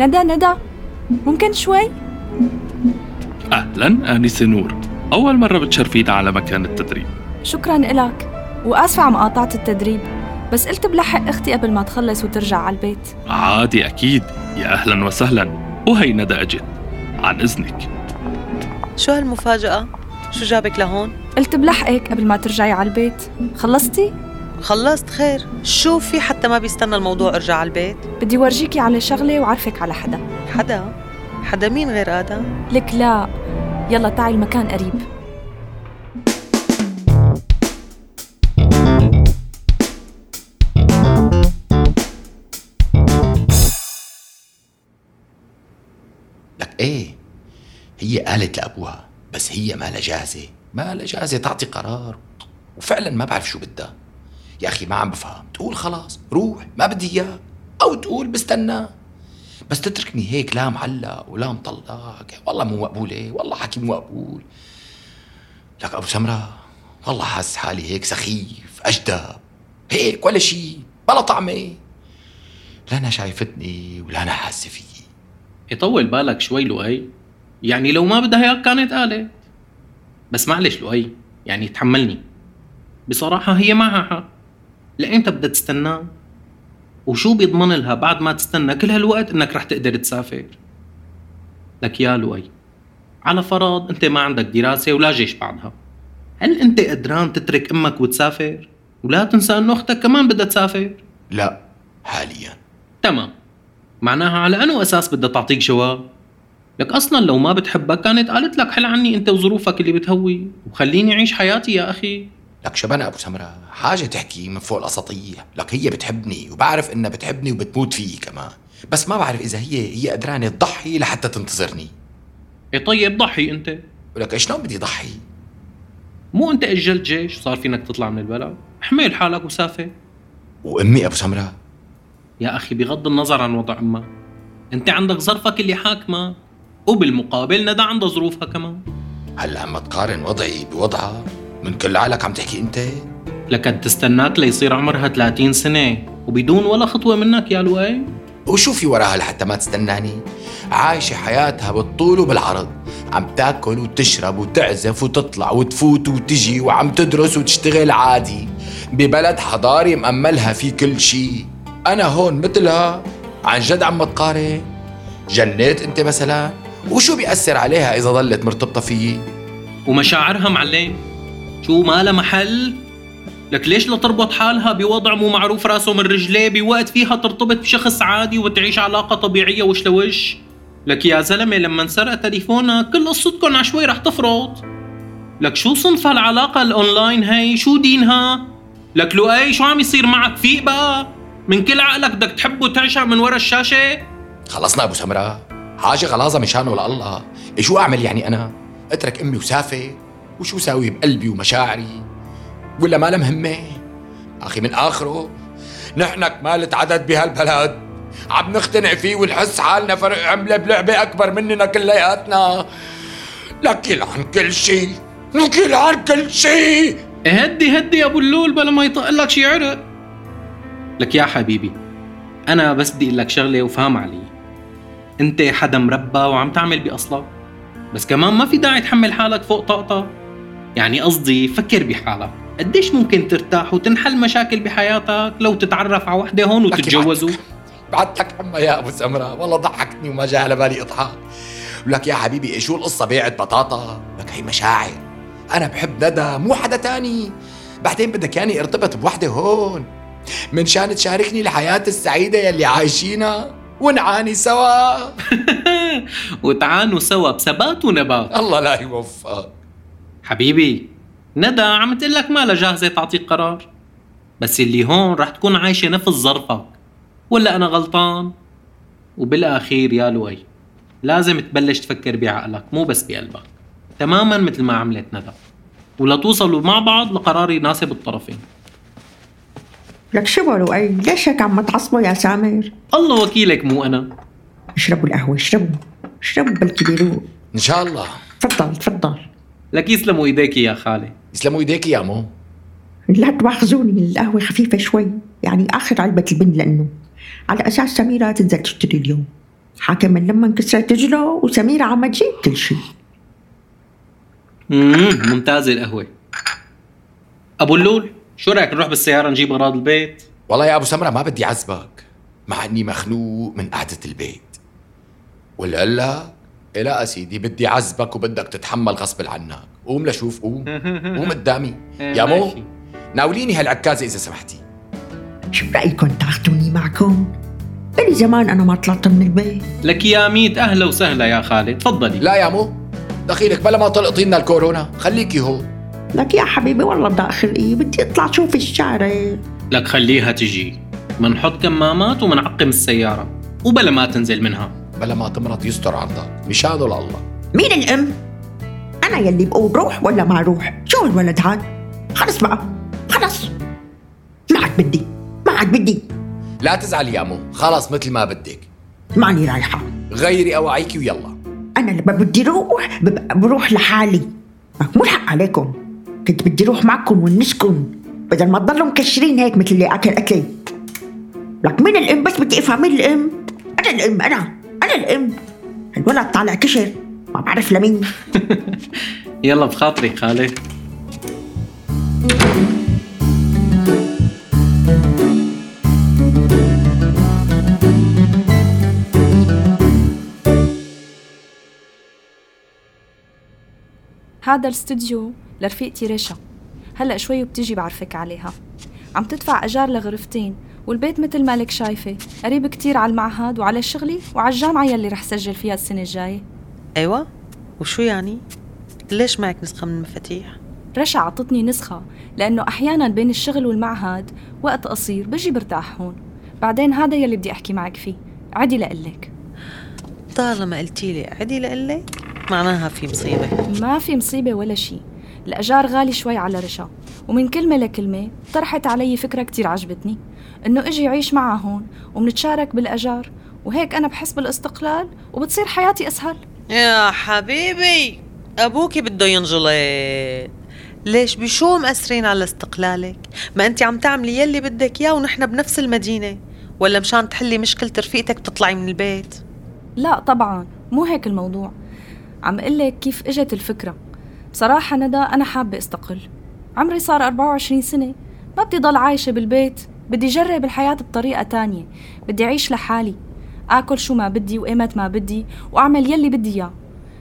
ندى ندى ممكن شوي؟ أهلا آنسة نور. أول مرة بتشرفينا على مكان التدريب. شكرا إلك. وآسفة عم قاطعت التدريب. بس قلت بلحق أختي قبل ما تخلص وترجع على البيت. عادي أكيد. يا أهلا وسهلا. وهي ندى أجت عن إذنك. شو هالمفاجأة؟ شو جابك لهون؟ قلت بلحقك قبل ما ترجعي على البيت. خلصتي؟ خلصت خير. شو في حتى ما بيستنى الموضوع؟ ارجع على البيت. بدي ورجيكي على شغلة وعرفك على حدا. حدا؟ حدا مين غير آدم؟ لك لا. يلا تعي المكان قريب. لك إيه؟ هي قالت لأبوها بس هي ما لها جاهزه ما لها جاهزه تعطي قرار. وفعلا ما بعرف شو بدها. يا أخي ما عم بفهم. تقول خلاص روح ما بدي اياك أو تقول بستنى. بس تتركني هيك لا معلق ولا مطلق. والله مو مقبوله والله حكي مو مقبول. لك أبو سمرة والله حاسس حالي هيك سخيف أجدب. هيك ولا شيء بلا طعمه لا أنا شايفتني ولا أنا حاسه فيي. يطول بالك شوي لؤي. يعني لو ما بدها إياك كانت قالت. بس معلش لؤي يعني تحملني. بصراحة هي معها حق. لأمتى بدها تستناه وشو بيضمن لها بعد ما تستنى؟ كل هالوقت إنك رح تقدر تسافر. لك يا لؤي على فرض أنت ما عندك دراسة ولا جيش بعدها هل أنت قدران تترك أمك وتسافر؟ ولا تنسى إنه أختك كمان بدها تسافر؟ لا حاليا. تمام. معناها على انو أساس بدها تعطيك جواب. لك أصلا لو ما بتحبك كانت قالت لك حل عني أنت وظروفك اللي بتهوي وخليني أعيش حياتي يا أخي. لك شبنا أبو سمرة حاجة تحكي من فوق الأساطير. لك هي بتحبني وبعرف إنها بتحبني وبتموت فيي كمان. بس ما بعرف إذا هي هي قدرانة تضحي لحتى تنتظرني. إيه طيب ضحي أنت. ولك شلون بدي ضحي؟ مو أنت اجلت جيش صار فينك تطلع من البلد احمل حالك وسافر. وأمي أبو سمرة. يا أخي بغض النظر عن وضع أمك أنت عندك ظرفك اللي حاكمه وبالمقابل ندى عندها ظروفها كمان. هلأ عم تقارن وضعي بوضعها من كل عقلك عم تحكي انت؟ لكن تستناك ليصير عمرها 30 سنة وبدون ولا خطوة منك يا لؤي. وشو في وراها لحتى ما تستناني. عايشة حياتها بالطول وبالعرض. عم تاكل وتشرب وتعزف وتطلع وتفوت وتجي وعم تدرس وتشتغل عادي. ببلد حضاري مأملها في كل شيء أنا هون مثلها. عن جد عم تقارن جنيت أنت مثلا؟ وشو بيأثر عليها إذا ضلت مرتبطة فيي؟ ومشاعرها معلم. شو ما لها محل؟ لك ليش لا تربط حالها بوضع مو معروف راسه من رجليه بوقت فيها ترتبط بشخص عادي وتعيش علاقة طبيعية وش لوش؟ لك يا زلمة لما انسرق تليفونك كل قصتكم عشوي رح تفرط. لك شو صنف هالعلاقة الأونلاين هي شو دينها؟ لك لؤي شو عم يصير معك؟ فيق بقى من كل عقلك بدك تحب وتعشق من ورا الشاشة؟ خلصنا أبو سمرة. حاجة غلاظة مشانه لله إيه شو أعمل يعني أنا؟ أترك أمي وسافر. وشو ساوي بقلبي ومشاعري؟ ولا ما مهمة أخي من آخره نحن كمالة عدد بهالبلد. عم نقتنع فيه ونحس حالنا فرق عملة بلعبة أكبر مننا كلياتنا. لك عن كل شيء لك عن كل شيء هدي هدي يا أبو اللول بلا ما يطق لك شي عرق. لك يا حبيبي أنا بس بدي أقول لك شغلة وفهم علي. أنت حدا مربى وعم تعمل بأصلك بس كمان ما في داعي تحمل حالك فوق طاقتك. يعني قصدي فكر بحالك قديش ممكن ترتاح وتنحل مشاكل بحياتك لو تتعرف على وحدة هون وتتجوزوا؟ بعدتك حما يا أبو سمرة. والله ضحكتني وما جاء على بالي إضحك. ولك يا حبيبي شو القصة بيعت بطاطا؟ لك هي مشاعر. أنا بحب ندى مو حدا تاني. بعدين بدك ياني ارتبط بوحدة هون. من شان تشاركني الحياة السعيدة يلي عايشينها ونعاني سوا. وتعانوا سوا بثبات ونبات. الله لا يوفقك حبيبي ندى عم تقول لك ما جاهزة تعطيك قرار. بس اللي هون رح تكون عايشة نفس ظرفك. ولا أنا غلطان؟ وبالأخير يا لؤي لازم تبلش تفكر بعقلك مو بس بقلبك. تماما مثل ما عملت ندى. ولتوصلوا مع بعض لقرار يناسب الطرفين. لك شو لؤي؟ ليش هيك عم تعصبوا يا سامر؟ الله وكيلك مو أنا. اشربوا القهوة اشربوا اشربوا بلكي بيروق إن شاء الله. تفضل تفضل. لك يسلموا إيديك يا خالي. يسلموا إيديك يا مو. لا تواخذوني القهوة خفيفة شوي. يعني آخر علبة البن لأنه. على أساس سميرة تنزل تشتري اليوم. حاكم من لما انكسرت رجله وسميرة عم تجيب كل شيء ممتازة القهوة. أبو اللول شو رأيك نروح بالسيارة نجيب أغراض البيت؟ والله يا أبو سمرة ما بدي عزبك مع إني مخنوق من قعدة البيت. ولا لا لا سيدي بدي عزبك وبدك تتحمل غصب عنك. قوم لشوف قوم. قوم قدامي. يا مو. ناوليني هالعكازة إذا سمحتي. شو رأيكم تاخذوني معكم؟ إلي زمان أنا ما طلعت من البيت. لك يا ميت أهلا وسهلا يا خالد. تفضلي. لا يا مو دخيلك بلا ما تلقطي لنا الكورونا. خليكي هون. لك يا حبيبي والله داخل. إيه بدي أطلع شوف الشارع. لك خليها تجي. منحط كمامات ومنعقم السيارة. وبلا ما تنزل منها. بلا ما تمرض يستر عرضك. مشانه لله مين الأم؟ أنا يلي بقول روح ولا ما روح شو الولد هاد؟ خلص بقى. خلص. ما عاد بدي. ما عاد بدي. لا تزعلي يا مو. خلص مثل ما بدك. ماني رايحة. غيري اواعيكي ويلا. أنا لما بدي روح بروح لحالي. مو الحق عليكم. كنت بدي روح معكم ونسكن بدل ما تضلوا مكشرين هيك مثل اللي أكل أكلي لك مين الأم؟ بس بدي أفهم مين الأم. أنا الأم أنا. أنا الأم. الولد طالع كشر. ما بعرف لمين يلا بخاطرك خالد هذا الاستوديو لرفيقتي رشا هلأ شوي وبتيجي بعرفك عليها. عم تدفع أجار لغرفتين. والبيت مثل ما لك شايفة. قريب كتير على المعهد وعلى شغلي وعلى الجامعة يلي رح سجل فيها السنة الجاية. أيوه. وشو يعني؟ ليش معك نسخة من المفاتيح؟ رشا عطتني نسخة لأنه أحيانا بين الشغل والمعهد وقت قصير بجي برتاح هون. بعدين هذا يلي بدي أحكي معك فيه. عدي لقلك طالما قلتي لي عدي لقلي معناها في مصيبة. ما في مصيبة ولا شيء الأجار غالي شوي على رشا. ومن كلمة لكلمة طرحت علي فكرة كتير عجبتني. إنه إجي عيش معها هون ومنتشارك بالأجار. وهيك أنا بحس بالاستقلال وبتصير حياتي أسهل. يا حبيبي ابوكي بده ينجلط. ليش؟ بشو مأثرين على استقلالك؟ ما انت عم تعملي يلي بدك إياه ونحن بنفس المدينة. ولا مشان تحلي مشكلة رفيقتك تطلعي من البيت؟ لا طبعا. مو هيك الموضوع. عم قلك كيف إجت الفكرة. بصراحة ندى أنا حابة أستقل. عمري صار 24 سنة. ما بدي ضل عايشة بالبيت. بدي جرب الحياة بطريقة تانية. بدي أعيش لحالي. آكل شو ما بدي وإيمت ما بدي وأعمل يلي بدي إياه.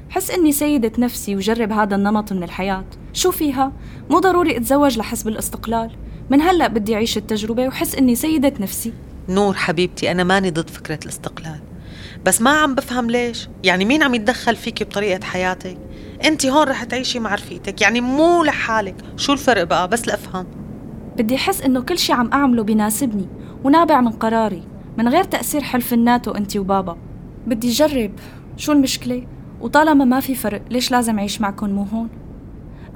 حس إني سيدة نفسي وجرب هذا النمط من الحياة. شو فيها؟ مو ضروري أتزوج لحس بالاستقلال من هلأ بدي أعيش التجربة وحس إني سيدة نفسي. نور حبيبتي أنا ماني ضد فكرة الاستقلال. بس ما عم بفهم ليش. يعني مين عم يتدخل فيكي بطريقة حياتك؟ انت هون رح تعيشي مع رفيقتك. يعني مو لحالك. شو الفرق بقى؟ بس لأفهم. بدي أحس إنه كل شي عم أعمله بيناسبني ونابع من قراري من غير تأثير حلف الناتو أنت وبابا. بدي أجرب شو المشكلة؟ وطالما ما في فرق ليش لازم أعيش معكم مو هون؟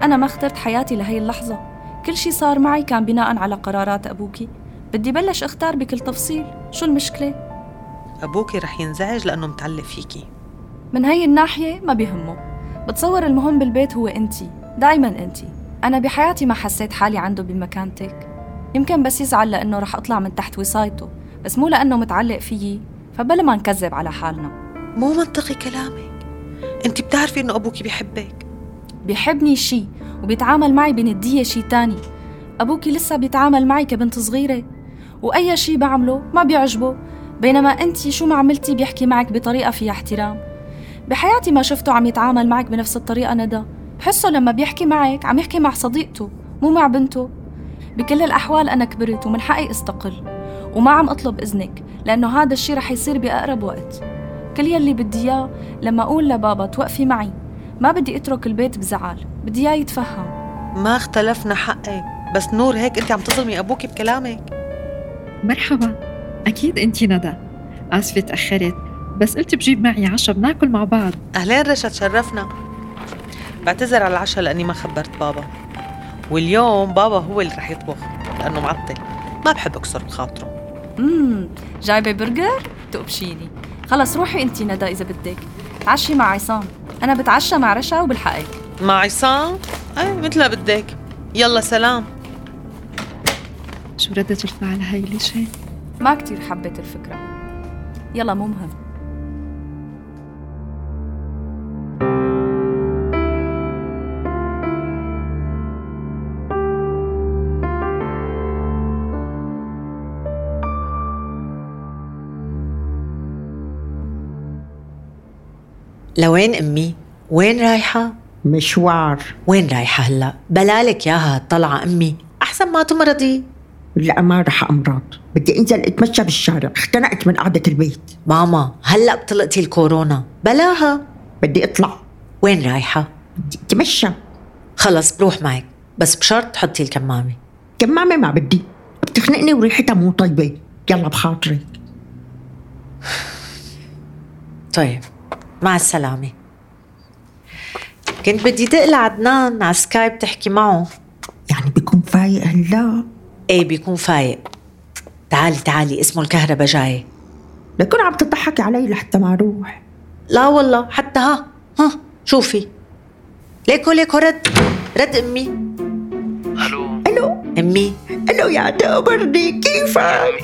أنا ما اخترت حياتي لهي اللحظة. كل شي صار معي كان بناء على قرارات أبوكي. بدي بلش أختار بكل تفصيل. شو المشكلة؟ أبوكي رح ينزعج لأنه متعلق فيكي. من هي الناحية ما بيهمه. بتصور المهم بالبيت هو أنتي دايما أنتي. أنا بحياتي ما حسيت حالي عنده بمكانتك يمكن بس يزعل لأنه رح أطلع من تحت وصايته بس مو لأنه متعلق فيي فبلا ما نكذب على حالنا. مو منطقي كلامك. أنت بتعرفي إنه أبوكي بيحبك. بيحبني شي وبيتعامل معي بندية شي تاني. أبوكي لسه بيتعامل معي كبنت صغيرة وأي شي بعمله ما بيعجبه بينما أنتي شو ما عملتي بيحكي معك بطريقة فيها احترام. بحياتي ما شفته عم يتعامل معك بنفس الطريقة ندى. بحسه لما بيحكي معك عم يحكي مع صديقته مو مع بنته. بكل الأحوال أنا كبرت ومن حقي أستقل وما عم أطلب إذنك لأنه هذا الشي رح يصير بأقرب وقت. كل يلي بدي إياه لما أقول لبابا توقفي معي. ما بدي أترك البيت بزعل بدي إياه يتفهم. ما اختلفنا حقك بس نور هيك انت عم تظلمي أبوك بكلامك. مرحبا. أكيد أنتي ندى. آسفة تأخرت بس قلت بجيب معي عشاء بناكل مع بعض. أهلين رشا تشرفنا. بعتذر على العشاء لأني ما خبرت بابا. واليوم بابا هو اللي رح يطبخ لأنه معطل. ما بحب أكسر بخاطره امم جايبة برجر؟ تقبشيني. خلص روحي انتي ندى إذا بدك. تعشي مع عصام. أنا بتعشى مع رشا وبلحقك مع عصام؟ أي مثل ما بدك. يلا سلام. شو ردة الفعل هاي؟ ليش هيك؟ ما كتير حبيت الفكرة. يلا مو مهم. لوين أمي؟ وين رايحة؟ مشوار. وين رايحة هلأ؟ بلالك ياها طلعة أمي. أحسن ما تمرضي. لا ما رح أمرض. بدي أنزل أتمشى بالشارع. اختنقت من قعدة البيت. ماما هلأ بطلقتي الكورونا. بلاها. بدي أطلع. وين رايحة؟ بدي أتمشى. خلص بروح معك. بس بشرط تحطي الكمامة. كمامة ما بدي. بتخنقني وريحتها مو طيبة. يلا بخاطرك طيب. مع السلامة. كنت بدي تقلع عدنان على سكايب تحكي معه. يعني بيكون فايق هلا؟ إيه بيكون فايق. تعالي تعالي اسمه الكهرباء جاي. لكن عم تضحكي علي لحتى ما أروح. لا والله حتى ها ها شوفي. ليكو ليكو رد رد أمي. ألو. ألو. أمي. ألو يا تقبرني كيفك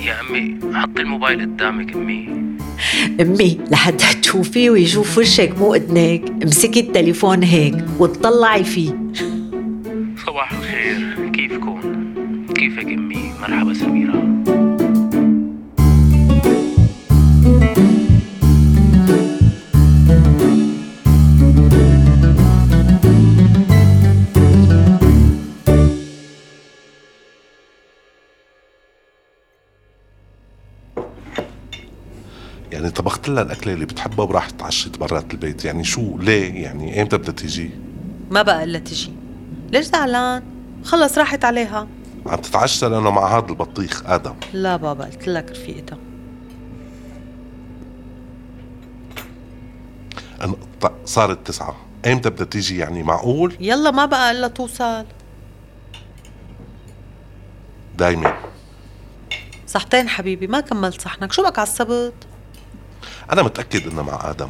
يا امي حطي الموبايل قدامك أمي. أمي لحتى تشوفيه ويشوف وشك مو إذنك. امسكي التليفون هيك وتطلعي فيه. صباح الخير. كيفكم؟ كيفك أمي؟ مرحبا سميرة. يعني طبخت لها الاكله اللي بتحبها وراحت تعشت برات البيت؟ يعني شو ليه؟ يعني إمتى بدها تيجي؟ ما بقى إلا تجي ليش زعلان؟ خلص راحت عليها. عم تتعشى لأنه مع هذا البطيخ آدم. لا بابا قلت لك رفيقتها. صارت تسعة. إمتى بدها تيجي؟ يعني معقول؟ يلا ما بقى إلا توصل. دايما. صحتين حبيبي ما كملت صحنك. شو بك عصبت أنا متاكد انها مع آدم.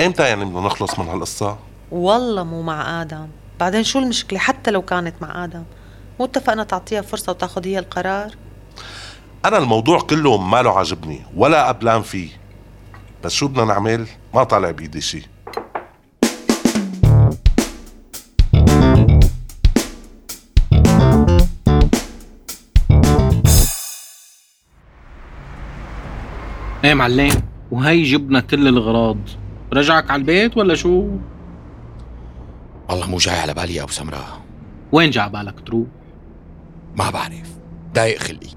إمتى يعني بدنا نخلص من هالقصة؟ والله مو مع آدم. بعدين شو المشكلة؟ حتى لو كانت مع آدم. مو اتفقنا تعطيها فرصة وتاخذ هي القرار؟ أنا الموضوع كله ما له عاجبني ولا قبلان فيه. بس شو بدنا نعمل؟ ما طالع بايدي شي. إيه معلم؟ وهي جبنا كل الغراض. رجعك على البيت ولا شو؟ والله مو جاي على بالي يا أبو سمراء. وين جا بالك تروح؟ ما بعرف. ضايق خلقي.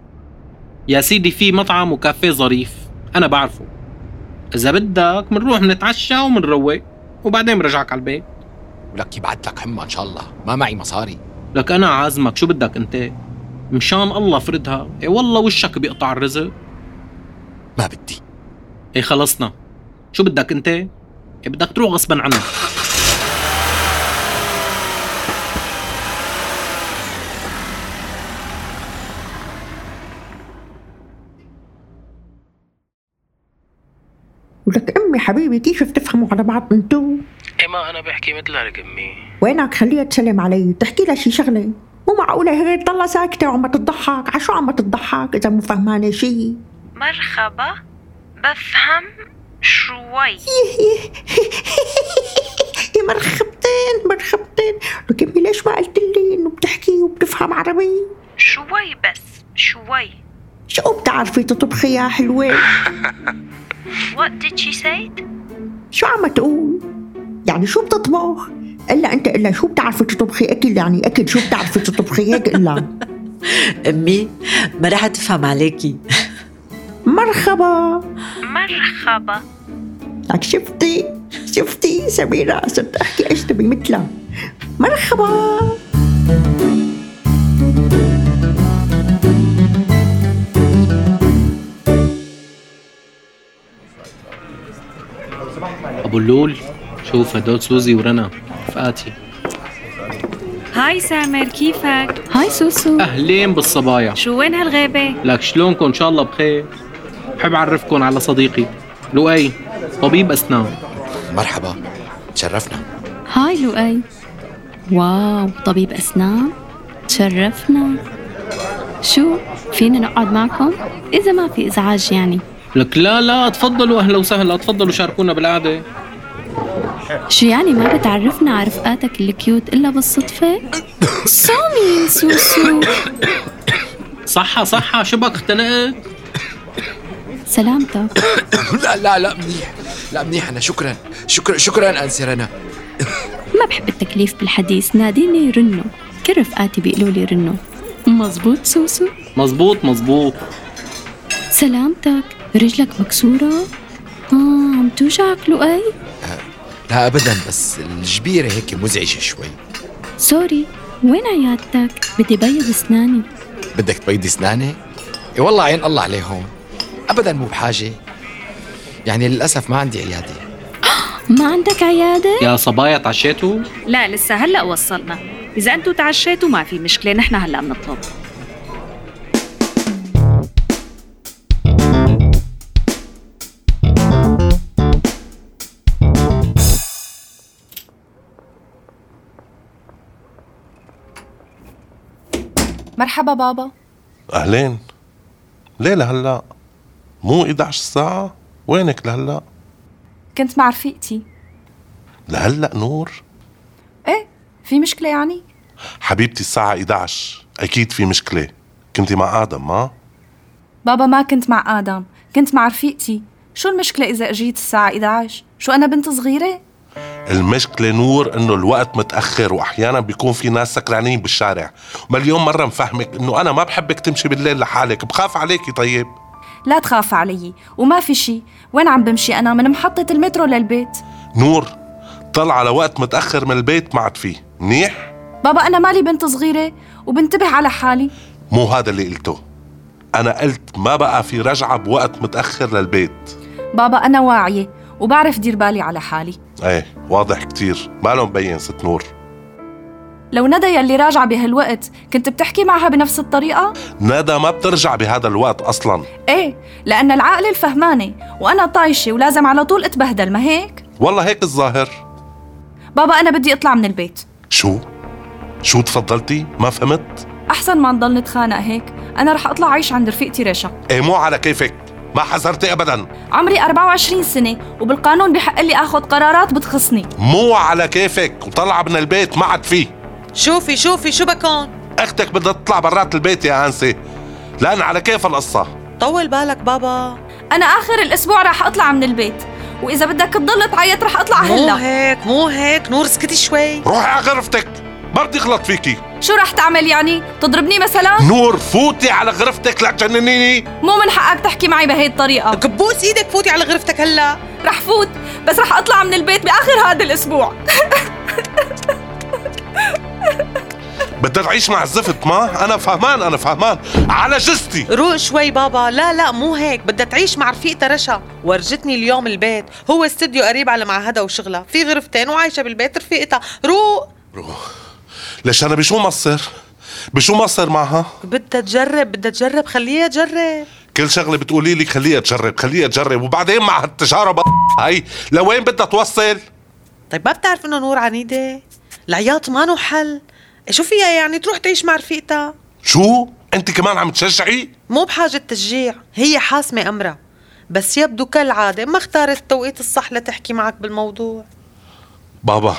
يا سيدي في مطعم وكافيه ظريف. أنا بعرفه. إذا بدك منروح نتعشى ومنروق وبعدين برجعك على البيت. ولك يبعت لك حمى إن شاء الله. ما معي مصاري. لك أنا عازمك. شو بدك أنت؟ مشان الله فردها اي والله وشك بيقطع الرزق. ما بدي. اي خلصنا. شو بدك أنت؟ إيه بدك تروح غصبا عنك ولك أمي حبيبي كيف بتفهموا على بعض أنتو؟ إيه ما أنا بحكي مثلك أمي. وينك؟ خليها تسلم علي. تحكي لها شي شغلة؟ مو معقولة هيك؟ تضلها ساكتة وعم تضحك. عشو عم تضحك إذا مو فهمانة شي؟ مرحبا. بفهم شوي. يا مرحبتين مرحبتين لك امي ليش ما قلت لي إنه بتحكي وبتفهم عربي. شوي بس شوي. شو بتعرفي تطبخي يا حلوة؟ What did she say? شو عم تقول؟ يعني شو بتطبخ؟ إلا أنت إلا شو بتعرفي تطبخي؟ اكل يعني اكل شو بتعرفي تطبخي هيك إلا. أمي ما رح تفهم عليكي. مرحبا. مرحبا. لك شفتي؟ شفتي سميرة؟ صرت أحكي أجنبي مثلها. مرحبا. أبو اللول شوف هدول سوزي ورنا رفقاتي hi سامر كيفك؟ hi سوسو. أهلين بالصبايا. شو وين هالغيبة؟ لك شلونكم؟ إن شاء الله بخير. بحب اعرفكم على صديقي. لؤي طبيب أسنان. مرحبا تشرفنا. hi لؤي. wow طبيب أسنان. تشرفنا. شو فينا نقعد معكم؟ إذا ما في إزعاج يعني. لك لا لا تفضلوا أهلا وسهلا. تفضلوا شاركونا بالقعده شو يعني ما بتعرفنا على رفقاتك ال cute إلا بالصدفة؟ سامي سوسو. صحة صحة شبك اختنقت سلامتك. لا لا لا منيح. لا منيح أنا. شكرا. شكرا شكرا انسي رنا. ما بحب التكلف بالحديث. ناديني رنو. كل رفقاتي بيقولوا لي رنو. مزبوط سوسو؟ مزبوط مزبوط سلامتك. رجلك مكسورة؟ آه عم توجعك لؤي؟ لا ابدا بس الجبيرة هيك مزعجة شوي. sorry وين عيادتك؟ بدي أبيض أسناني. بدك تبيضي أسناني؟ إي والله عين الله عليهم. ابدا مو بحاجة. يعني للأسف ما عندي عيادة. ما عندك عيادة؟ يا صبايا تعشيتوا؟ لا لسه هلأ وصلنا. إذا أنتوا تعشيتوا ما في مشكلة. نحن هلأ بنطلب. مرحبا بابا. أهلين. ليه لهلا مو 11 ساعة؟ وينك لهلأ؟ كنت مع رفيقتي. لهلأ نور؟ إيه في مشكلة يعني؟ حبيبتي الساعة 11 أكيد في مشكلة. كنتي مع آدم ما؟ بابا ما كنت مع آدم كنت مع رفيقتي. شو المشكلة إذا أجيت الساعة 11 شو أنا بنت صغيرة؟ المشكلة نور إنه الوقت متأخر وأحيانا بيكون في ناس سكرانين بالشارع. مليون مرة مفهمك إنه أنا ما بحبك تمشي بالليل لحالك بخاف عليكي طيب. لا تخاف علي وما في شي. وين عم بمشي أنا؟ من محطة المترو للبيت. نور طلع على وقت متأخر من البيت ما عاد فيه منيح؟ بابا أنا مالي بنت صغيرة وبنتبه على حالي. مو هذا اللي قلته. أنا قلت ما بقى في رجعة بوقت متأخر للبيت. بابا أنا واعية وبعرف دير بالي على حالي. إيه واضح كتير. ما مبين ست نور. لو ندى يلي راجعة بهالوقت كنت بتحكي معها بنفس الطريقة؟ ندى ما بترجع بهذا الوقت أصلا إيه لأن العقل الفهمانة وأنا طايشة ولازم على طول أتبهدل ما هيك؟ والله هيك الظاهر بابا أنا بدي أطلع من البيت شو؟ شو تفضلتي؟ ما فهمت؟ أحسن ما نضل نتخانق هيك أنا رح أطلع عيش عند رفيقتي رشا إيه مو على كيفك ما حذرتي أبدا عمري 24 سنة وبالقانون بحق لي أخذ قرارات بتخصني مو على كيفك وطلع من البيت ما عاد فيه شوفي شوفي شو بكون. أختك بدها تطلع برات البيت يا انسي لأن على كيف القصة؟ طول بالك بابا. أنا آخر الأسبوع رح أطلع من البيت. وإذا بدك تضل تعيط رح أطلع مو هلا. هيك مو هيك نور اسكتي شوي. روحي على غرفتك. ما بدي اغلط فيكي. شو رح تعمل يعني؟ تضربني مثلا؟ نور فوتي على غرفتك لا تجننيني. مو من حقك تحكي معي بهي الطريقة. بابا بوس إيدك فوتي على غرفتك هلا. رح فوت بس رح أطلع من البيت بآخر هذا الأسبوع. بدها تعيش مع الزفت ما؟ أنا فهمان أنا فهمان. على جثتي روق شوي بابا. لا لا مو هيك. بدها تعيش مع رفيقتها رشا. ورجتني اليوم البيت. هو استوديو قريب على معهدها وشغلها. في غرفتين وعايشة بالبيت رفيقتها. روق. ليش أنا بشو مصر بشو مصر معها؟ بدها تجرب بدها تجرب. خليها تجرب. كل شغلة بتقولي لي خليها تجرب خليها تجرب. وبعدين مع هالتجارب هاي لوين بدها توصل؟ طيب ما بتعرف إنه نور عنيدة؟ العياط ما حل. شو فيها يعني تروح تعيش مع رفيقتها؟ شو؟ أنت كمان عم تشجعي؟ مو بحاجة تشجيع هي حاسمة أمرها. بس يبدو كالعادة ما اختارت التوقيت الصح لتحكي معك بالموضوع. بابا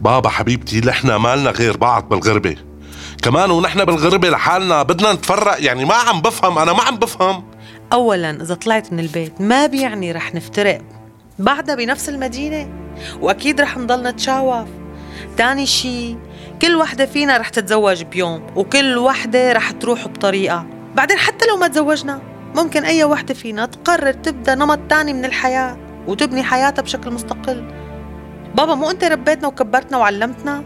بابا حبيبتي نحن مالنا غير بعض بالغربة. كمان ونحن بالغربة لحالنا بدنا نتفرق يعني ما عم بفهم أنا ما عم بفهم. أولا إذا طلعت من البيت ما بيعني رح نفترق. بعدها بنفس المدينة. وأكيد رح نضل نتشاوف تاني شي كل وحدة فينا رح تتزوج بيوم وكل وحدة رح تروح بطريقة. بعدين حتى لو ما تزوجنا ممكن أي وحدة فينا تقرر تبدأ نمط تاني من الحياة وتبني حياتها بشكل مستقل. بابا مو أنت ربيتنا وكبرتنا وعلمتنا؟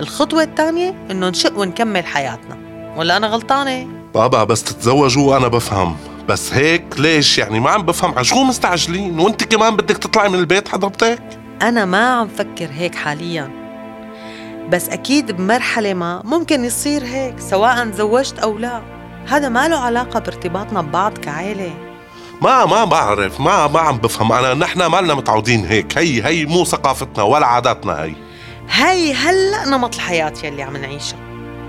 الخطوة الثانية إنه نشق ونكمل حياتنا. ولا أنا غلطانة؟ بابا بس تتزوجوا أنا بفهم. بس هيك ليش؟ يعني ما عم بفهم. على شو مستعجلين؟ وأنت كمان بدك تطلعي من البيت حضرتك؟ أنا ما عم فكر هيك حاليا. بس أكيد بمرحلة ما ممكن يصير هيك سواء تزوجت أو لا. هذا ما له علاقة بارتباطنا ببعض كعائلة ما ما بعرف ما ما عم بفهم. أنا نحن ما لنا متعودين هيك. هي هي مو ثقافتنا ولا عاداتنا هي. هي هلأ نمط الحياة يلي عم نعيشها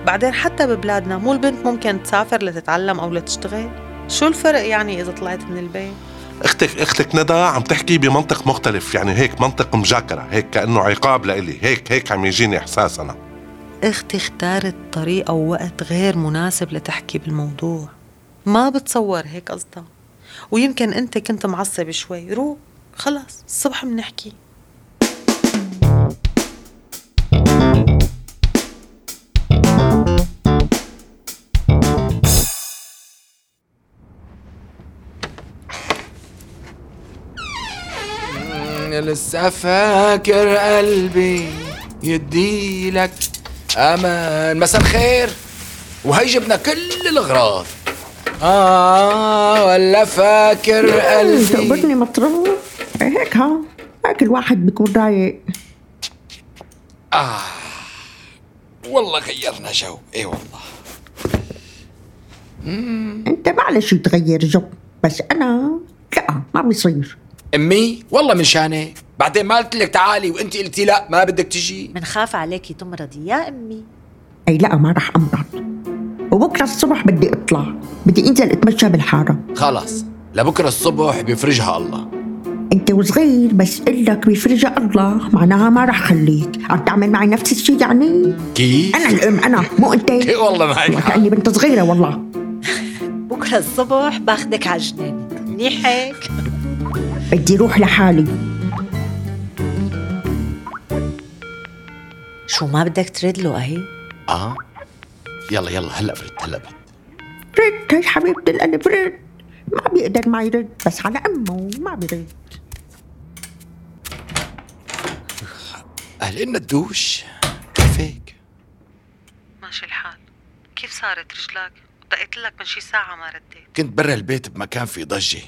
بعدين حتى ببلادنا مو البنت ممكن تسافر لتتعلم أو لتشتغل. شو الفرق يعني إذا طلعت من البيت؟ أختك أختك ندى عم تحكي بمنطق مختلف يعني هيك منطق مجاكرة هيك كأنه عقاب لإلي هيك هيك عم يجيني إحساس أنا أختي اختارت طريقة ووقت غير مناسب لتحكي بالموضوع. ما بتصور هيك قصدها. ويمكن أنت كنت معصب شوي روح خلص الصبح بنحكي لسه فاكر قلبي يديلك أمان. مساء الخير. وهي جبنا كل الأغراض. آه ولا فاكر قلبي. تقبرني مطروح هيك ها؟ هيك الواحد بيكون رايق. آه والله غيرنا جو. اي والله. أنت معلش تغير جو بس أنا لا ما بيصير. أمي والله من شانك بعدين ما قلت لك تعالي وانت قلتي لا ما بدك تجي. منخاف عليكي تمرضي يا أمي. أي لا ما رح امرض وبكرة الصبح بدي أطلع. بدي انزل اتمشى بالحارة. خلص لبكرة الصبح بيفرجها الله. أنت وصغير بس قلك بيفرجها الله. معناها ما رح خليك. عم تعمل معي نفس الشيء يعني؟ كيف؟ أنا الأم أنا. مو أنت. إيه والله حق. كأني بنت صغيرة والله. بكرة الصبح باخدك على جنانك منيح هيك؟ بدي روح لحالي. شو ما بدك ترد له أهي. آه. يلا يلا هلأ برد هلأ برد رد هي حبيبة القلب رد ما بيقدر ما يرد بس على أمه ما بيرد. اهلنا الدوش كيفك؟ ماشي الحال. كيف صارت رجلك؟ دقيت لك من شي ساعة ما رديت. كنت برا البيت بمكان في ضجة.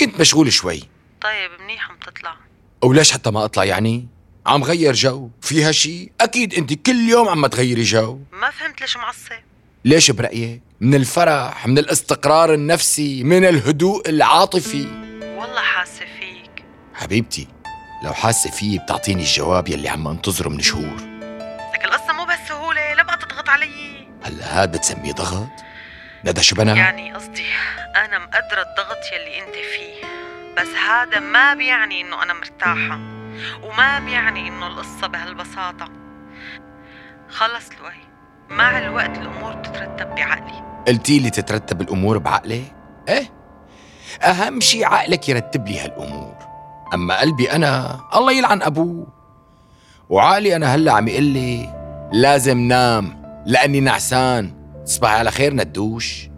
كنت مشغول شوي. طيب منيح عم تطلع. وليش حتى ما اطلع يعني؟ عم غير جو. فيها شي؟ أكيد انت كل يوم عم تغيري جو. ما فهمت ليش معصب. ليش برأيك؟ من الفرح من الاستقرار النفسي من الهدوء العاطفي. والله حاسة فيك. حبيبتي لو حاسة فيي بتعطيني الجواب يلي عم انتظره من شهور. لك القصة مو بهالسهولة لا بقى تضغط علي. هلا هاد بتسميه ضغط؟ ندى شو بنا؟ يعني قصدي أنا مقدرة الضغط يلي أنت فيه. بس هذا ما بيعني إنه أنا مرتاحة وما بيعني إنه القصة بهالبساطة. خلص لؤي مع الوقت الأمور بتترتب بعقلي. قلتي لي تترتب الأمور بعقلك؟ إيه؟ أهم شي عقلك يرتب لي هالأمور. أما قلبي أنا الله يلعن أبوه. وعقلي أنا هلأ عم يقول لي لازم نام لأني نعسان تصبحي على خير ندوش.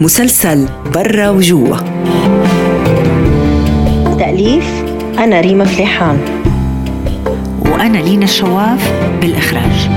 مسلسل برا وجوا تأليف أنا ريما فليحان. وأنا لينا الشواف بالإخراج.